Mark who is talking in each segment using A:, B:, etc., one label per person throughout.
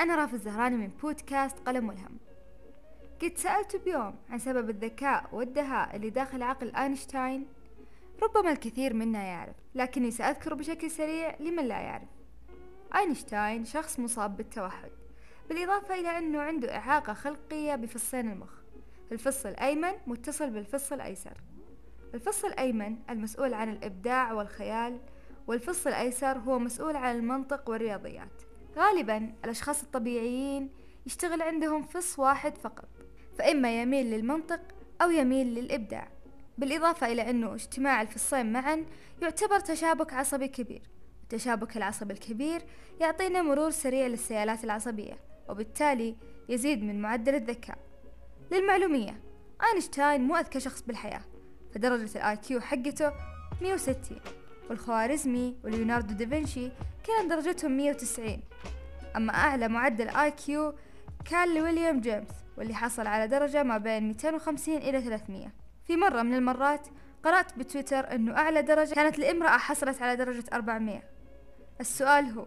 A: أنا رافض الزهراني من بودكاست قلم والهم قد سألت بيوم عن سبب الذكاء والدهاء اللي داخل عقل أينشتاين. ربما الكثير منا يعرف لكني سأذكر بشكل سريع لمن لا يعرف. أينشتاين شخص مصاب بالتوحد بالإضافة إلى أنه عنده إعاقة خلقية بفصين المخ. الفص الأيمن متصل بالفص الأيسر. الفص الأيمن المسؤول عن الإبداع والخيال والفص الأيسر هو مسؤول عن المنطق والرياضيات. غالبا الأشخاص الطبيعيين يشتغل عندهم فص واحد فقط فإما يميل للمنطق أو يميل للإبداع بالإضافة إلى أنه اجتماع الفصين معا يعتبر تشابك عصبي كبير التشابك العصبي الكبير يعطينا مرور سريع للسيالات العصبية وبالتالي يزيد من معدل الذكاء. للمعلومية أينشتاين مو أذكى شخص بالحياة فدرجة ال IQ حقته 160 والخوارزمي وليوناردو دافنشي كانت درجتهم 190 أما أعلى معدل IQ كان لويليام جيمس واللي حصل على درجة ما بين 250 إلى 300 في مرة من المرات قرأت بتويتر أنه أعلى درجة كانت لامرأة حصلت على درجة 400 السؤال هو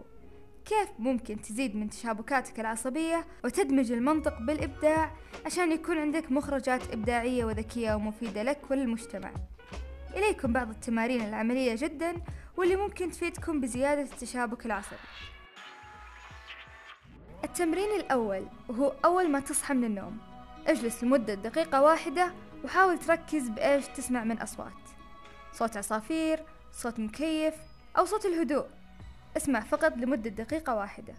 A: كيف ممكن تزيد من تشابكاتك العصبية وتدمج المنطق بالإبداع عشان يكون عندك مخرجات إبداعية وذكية ومفيدة لك وللمجتمع إليكم بعض التمارين العملية جدا واللي ممكن تفيدكم بزيادة التشابك العصبي التمرين الأول وهو أول ما تصحى من النوم. اجلس لمدة دقيقة واحدة وحاول تركز بإيش تسمع من أصوات. صوت عصافير صوت مكيف أو صوت الهدوء. اسمع فقط لمدة دقيقة واحدة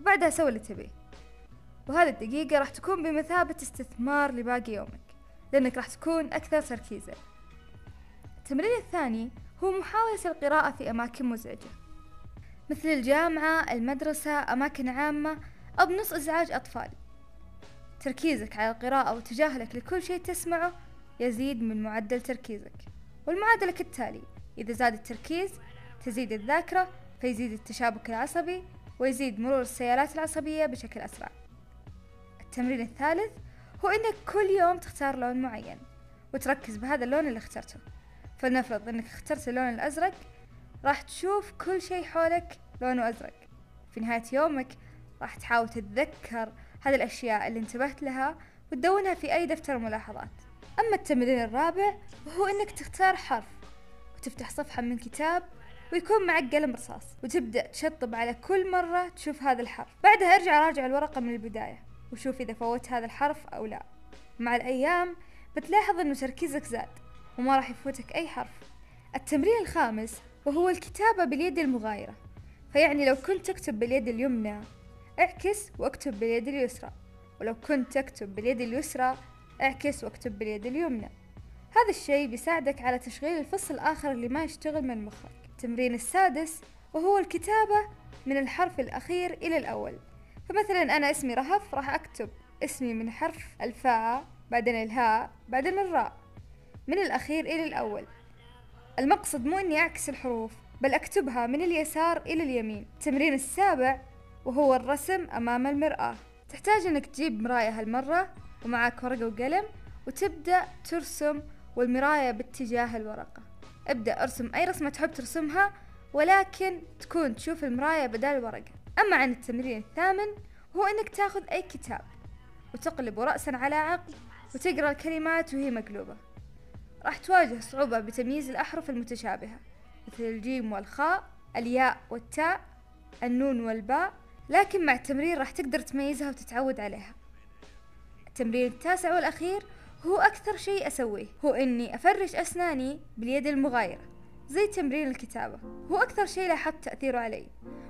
A: وبعدها سوي اللي تبيه. وهذه الدقيقة راح تكون بمثابة استثمار لباقي يومك لأنك راح تكون أكثر تركيزا. التمرين الثاني هو محاولة القراءة في أماكن مزعجة مثل الجامعة المدرسة أماكن عامة أو بنص إزعاج أطفال. تركيزك على القراءة وتجاهلك لكل شيء تسمعه يزيد من معدل تركيزك والمعادلة كالتالي إذا زاد التركيز تزيد الذاكرة فيزيد التشابك العصبي ويزيد مرور السيالات العصبية بشكل أسرع. التمرين الثالث هو إنك كل يوم تختار لون معين وتركز بهذا اللون اللي اخترته. فلنفرض إنك اخترت اللون الأزرق راح تشوف كل شيء حولك لونه أزرق. في نهاية يومك راح تحاول تتذكر هذه الأشياء اللي انتبهت لها وتدونها في أي دفتر ملاحظات. أما التمرين الرابع وهو إنك تختار حرف وتفتح صفحة من كتاب ويكون معك قلم رصاص وتبدأ تشطب على كل مرة تشوف هذا الحرف. بعدها ارجع راجع الورقة من البداية وشوف إذا فوت هذا الحرف أو لا. مع الأيام بتلاحظ أنه تركيزك زاد. وما راح يفوتك أي حرف. التمرين الخامس وهو الكتابة باليد المغايرة. فيعني لو كنت تكتب باليد اليمنى اعكس واكتب باليد اليسرى. ولو كنت تكتب باليد اليسرى اعكس واكتب باليد اليمنى. هذا الشيء بيساعدك على تشغيل الفصل الآخر اللي ما يشتغل من مخك. التمرين السادس وهو الكتابة من الحرف الأخير إلى الأول. فمثلا أنا اسمي رهف راح أكتب اسمي من حرف الفاء بعدين الهاء بعدين الراء. من الأخير إلى الأول. المقصد مو إني أعكس الحروف بل أكتبها من اليسار إلى اليمين. التمرين السابع وهو الرسم أمام المرآة. تحتاج إنك تجيب مراية هالمرة ومعك ورقة وقلم وتبدأ ترسم والمراية باتجاه الورقة. ابدأ ارسم أي رسمة تحب ترسمها ولكن تكون تشوف المراية بدال الورقة. أما عن التمرين الثامن هو إنك تاخذ أي كتاب وتقلبه رأسا على عقب وتقرأ الكلمات وهي مقلوبة. راح تواجه صعوبة بتمييز الأحرف المتشابهة مثل الجيم والخاء الياء والتاء النون والباء لكن مع التمرين راح تقدر تميزها وتتعود عليها. التمرين التاسع والأخير هو أكثر شيء أسويه هو إني أفرش أسناني باليد المغايرة زي تمرين الكتابة. هو أكثر شيء لاحظت تأثيره علي.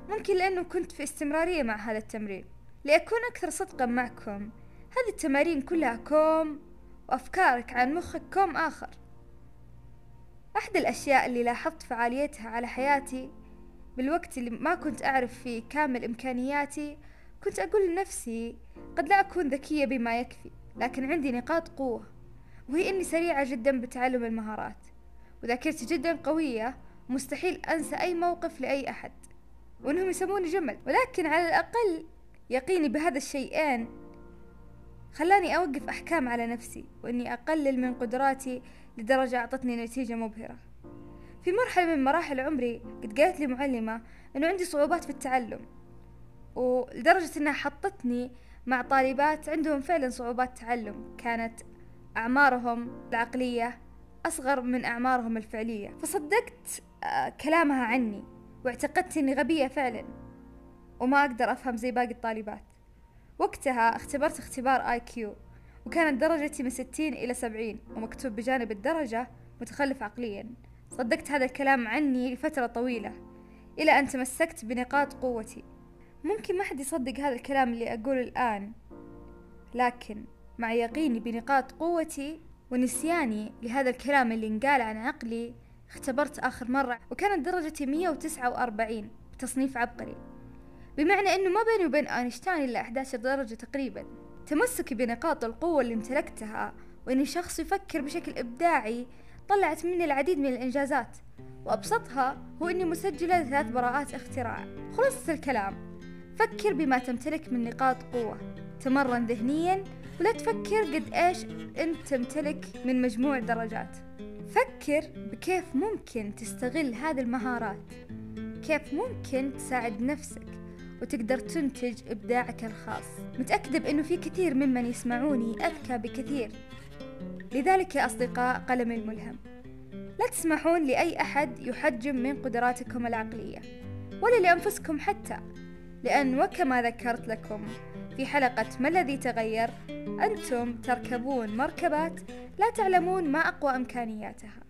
A: ممكن لأنه كنت في استمرارية مع هذا التمرين. لأكون أكثر صدقا معكم هذه التمارين كلها كوم وأفكارك عن مخك كوم آخر. أحد الأشياء اللي لاحظت فعاليتها على حياتي بالوقت اللي ما كنت أعرف فيه كامل إمكانياتي كنت أقول لنفسي قد لا أكون ذكية بما يكفي لكن عندي نقاط قوة وهي إني سريعة جدا بتعلم المهارات وذاكرتي جدا قوية مستحيل أنسى أي موقف لأي أحد وإنهم يسموني جمل ولكن على الأقل يقيني بهذا الشيئين خلاني أوقف أحكام على نفسي وإني أقلل من قدراتي لدرجة أعطتني نتيجة مبهرة. في مرحلة من مراحل عمري قد قالت لي معلمة أنه عندي صعوبات في التعلم ولدرجة إنها حطتني مع طالبات عندهم فعلا صعوبات تعلم كانت أعمارهم العقلية أصغر من أعمارهم الفعلية. فصدقت آه، كلامها عني واعتقدت إني غبية فعلا وما أقدر أفهم زي باقي الطالبات. وقتها اختبرت اختبار آي كيو وكانت درجتي من ستين إلى سبعين ومكتوب بجانب الدرجة متخلف عقليا. صدقت هذا الكلام عني لفترة طويلة إلى أن تمسكت بنقاط قوتي. ممكن ما حد يصدق هذا الكلام اللي أقوله الآن لكن مع يقيني بنقاط قوتي ونسياني لهذا الكلام اللي انقال عن عقلي اختبرت آخر مرة وكانت درجتي مية وتسعة وأربعين بتصنيف عبقري. بمعنى أنه ما بيني وبين أينشتاين إلا 11 درجة تقريبا. تمسكي بنقاط القوة اللي امتلكتها وإني شخص يفكر بشكل إبداعي طلعت مني العديد من الإنجازات. وأبسطها هو إني مسجلة ثلاث براءات اختراع. خلاصة الكلام. فكر بما تمتلك من نقاط قوة. تمرن ذهنيا ولا تفكر قد إيش أنت تمتلك من مجموع درجات. فكر بكيف ممكن تستغل هذه المهارات. كيف ممكن تساعد نفسك. وتقدر تنتج إبداعك الخاص. متأكدة بأنه في كثير ممن يسمعوني أذكى بكثير. لذلك يا أصدقاء قلمي الملهم. لا تسمحون لأي أحد يحجم من قدراتكم العقلية ولا لأنفسكم حتى. لأن وكما ذكرت لكم في حلقة ما الذي تغير أنتم تركبون مركبات لا تعلمون ما أقوى إمكانياتها.